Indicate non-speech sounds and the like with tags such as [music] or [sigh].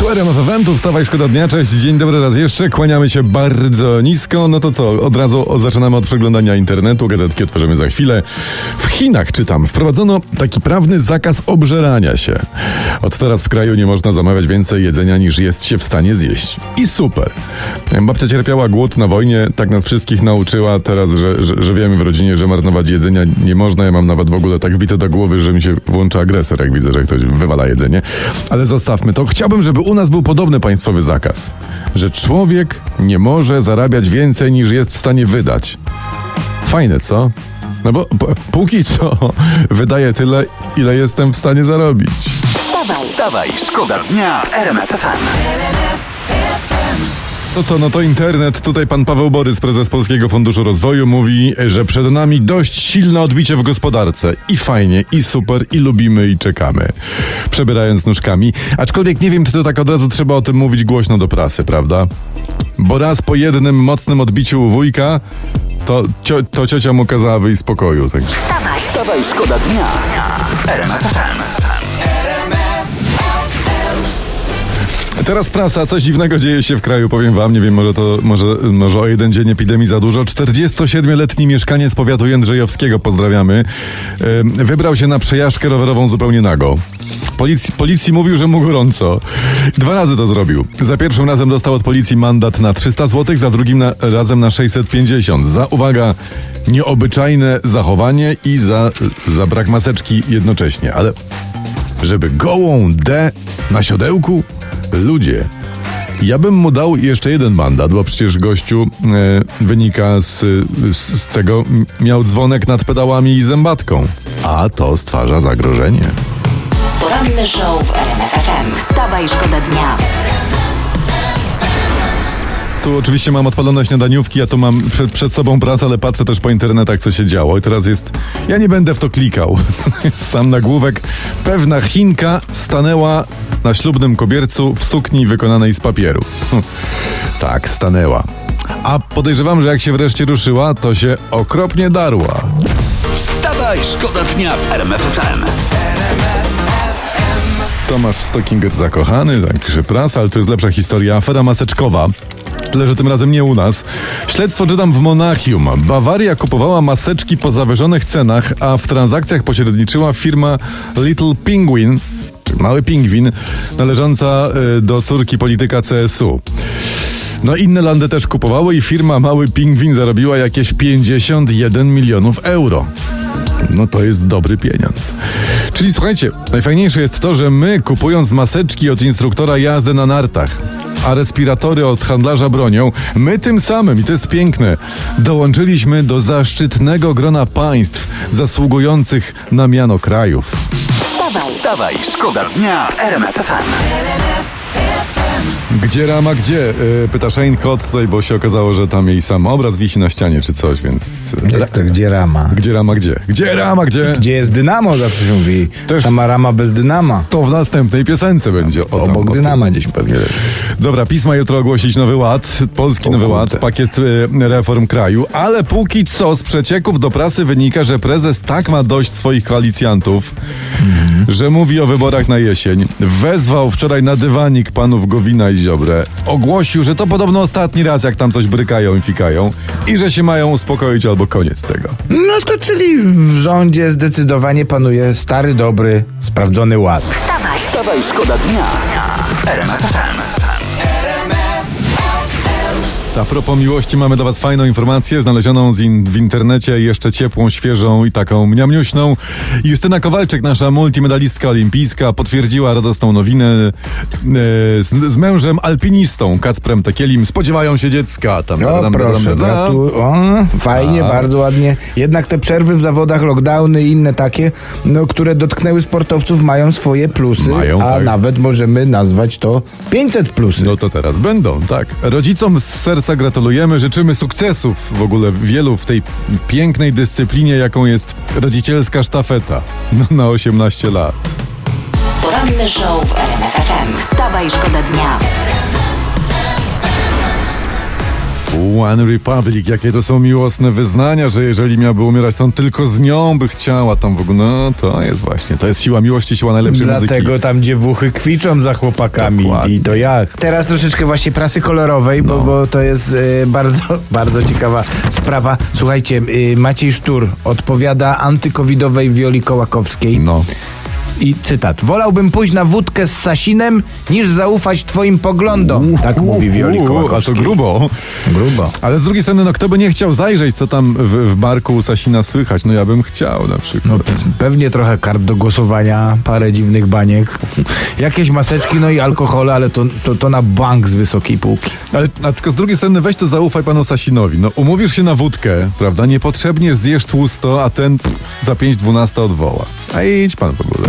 Tu RMF FM, tu wstawaj, szkoda dnia, cześć, dzień dobry raz jeszcze, kłaniamy się bardzo nisko, no to co, od razu zaczynamy od przeglądania internetu, gazetki otworzymy za chwilę. W Chinach, czytam, wprowadzono taki prawny zakaz obżerania się. Od teraz w kraju nie można zamawiać więcej jedzenia niż jest się w stanie zjeść. I super. Babcia cierpiała głód na wojnie, tak nas wszystkich nauczyła teraz, że, że, że wiemy w rodzinie, że marnować jedzenia nie można, ja mam nawet w ogóle tak wbite do głowy, że mi się włącza agresor, jak widzę, że ktoś wywala jedzenie. Ale zostawmy to. Chciałbym, żeby u nas był podobny państwowy zakaz, że człowiek nie może zarabiać więcej niż jest w stanie wydać. Fajne, co? No bo póki co [laughs] wydaję tyle, ile jestem w stanie zarobić. Wstawaj, Wstawaj, szkoda dnia w RMF To co, no to internet. Tutaj pan Paweł Borys, prezes Polskiego Funduszu Rozwoju, mówi, że przed nami dość silne odbicie w gospodarce. I fajnie, i super, i lubimy, i czekamy. Przebierając nóżkami. Aczkolwiek nie wiem, czy to tak od razu trzeba o tym mówić głośno do prasy, prawda? Bo raz po jednym mocnym odbiciu u wujka, to, cio, to ciocia mu kazała wyjść z pokoju. Tak. wstawaj, Wstawaj, szkoda dnia Teraz prasa, coś dziwnego dzieje się w kraju, powiem wam, nie wiem, może to, może, może o jeden dzień epidemii za dużo. 47-letni mieszkaniec powiatu Jędrzejowskiego, pozdrawiamy, wybrał się na przejażdżkę rowerową zupełnie nago. Policji, policji mówił, że mu gorąco. Dwa razy to zrobił. Za pierwszym razem dostał od policji mandat na 300 zł, za drugim na, razem na 650. Za, uwaga, nieobyczajne zachowanie i za, za brak maseczki jednocześnie. Ale żeby gołą D na siodełku? Ludzie. Ja bym mu dał jeszcze jeden mandat, bo przecież gościu e, wynika z, z, z tego, miał dzwonek nad pedałami i zębatką. A to stwarza zagrożenie. poranny show w RMF FM. Wstawaj, szkoda dnia. Tu oczywiście mam odpalone śniadaniówki, ja tu mam przed, przed sobą pracę, ale patrzę też po internetach, co się działo. I teraz jest. Ja nie będę w to klikał. [laughs] Sam nagłówek. Pewna Chinka stanęła na ślubnym kobiercu w sukni wykonanej z papieru. [laughs] Tak, stanęła. A podejrzewam, że jak się wreszcie ruszyła, to się okropnie darła. Wstawaj, szkoda dnia w RMF FM. Tomasz Stockinger zakochany, także prasa, ale to jest lepsza historia. Afera maseczkowa. Tyle, że tym razem nie u nas. Śledztwo czytam w Monachium. Bawaria kupowała maseczki po zawyżonych cenach, a w transakcjach pośredniczyła firma Little Penguin, Mały Pingwin, należąca y, do córki polityka CSU. No inne landy też kupowały i firma Mały Pingwin zarobiła jakieś 51 milionów euro. No to jest dobry pieniądz. Czyli słuchajcie, najfajniejsze jest to, że my kupując maseczki od instruktora jazdy na nartach, a respiratory od handlarza bronią, my tym samym, i to jest piękne, dołączyliśmy do zaszczytnego grona państw zasługujących na miano krajów. Wstawaj, Wstawaj, szkoda dnia w RMF. Gdzie rama, gdzie? Yy, pyta Shane Cott tutaj, bo się okazało, że tam jej sam obraz wisi na ścianie czy coś, więc... Jak to, gdzie rama? Gdzie rama, gdzie? Gdzie rama, gdzie? Gdzie jest dynamo, zawsze się mówi. Też- Sama rama bez dynama. To w następnej piosence będzie. O, tam, o Obok tym. dynama gdzieś pewnie. Dobra, pisma jutro ogłosić nowy ład, polski O nowy kurde. ład, pakiet e, reform kraju, ale póki co z przecieków do prasy wynika, że prezes tak ma dość swoich koalicjantów, że mówi o wyborach na jesień. Wezwał wczoraj na dywanik panów Gowina i Ziobrę. Ogłosił, że to podobno ostatni raz, jak tam coś brykają i fikają i że się mają uspokoić albo koniec tego. No to czyli w rządzie zdecydowanie panuje stary, dobry, sprawdzony ład. wstawaj, Wstawaj, szkoda dnia w. A propos miłości mamy dla was fajną informację, znalezioną z in, w internecie, jeszcze ciepłą, świeżą i taką mniamniuśną. Justyna Kowalczyk, nasza multimedalistka olimpijska, potwierdziła radosną nowinę e, z, z mężem alpinistą, Kacprem Tekielim. Spodziewają się dziecka. Tam, O, tam, proszę, tam, tam. gratu- o, fajnie, bardzo ładnie. Jednak te przerwy w zawodach, lockdowny i inne takie, no, które dotknęły sportowców, mają swoje plusy, Mają, a tak. nawet możemy nazwać to 500 plusy. No to teraz będą, tak. Rodzicom z serca gratulujemy, życzymy sukcesów w ogóle wielu w tej pięknej dyscyplinie, jaką jest rodzicielska sztafeta no, na 18 lat. poranny show w RMF FM. Wstawaj, szkoda dnia. One Republic, jakie to są miłosne wyznania, że jeżeli miałby umierać, to on tylko z nią by chciała tam w ogóle. No to jest właśnie, to jest siła miłości, siła najlepszej Dlatego muzyki. tam dziewuchy kwiczą za chłopakami Dokładnie. i to jak. Teraz troszeczkę właśnie prasy kolorowej, bo, bo to jest y, bardzo, [laughs] bardzo ciekawa sprawa. Słuchajcie, y, Maciej Sztur odpowiada antykowidowej Wioli Kołakowskiej No. I cytat. Wolałbym pójść na wódkę z Sasinem, niż zaufać twoim poglądom. Tak mówi Wioli. A to grubo. Grubo. Ale z drugiej strony, no kto by nie chciał zajrzeć, co tam w, w barku u Sasina słychać? No ja bym chciał na przykład. No pe- pewnie trochę kart do głosowania, parę dziwnych baniek, jakieś maseczki, no i alkohole, ale to, to, to na bank z wysokiej półki. Ale a tylko z drugiej strony weź to zaufaj panu Sasinowi. No umówisz się na wódkę, prawda? Niepotrzebnie zjesz tłusto, a ten pff, za 5-12 odwoła. A idź pan w ogóle.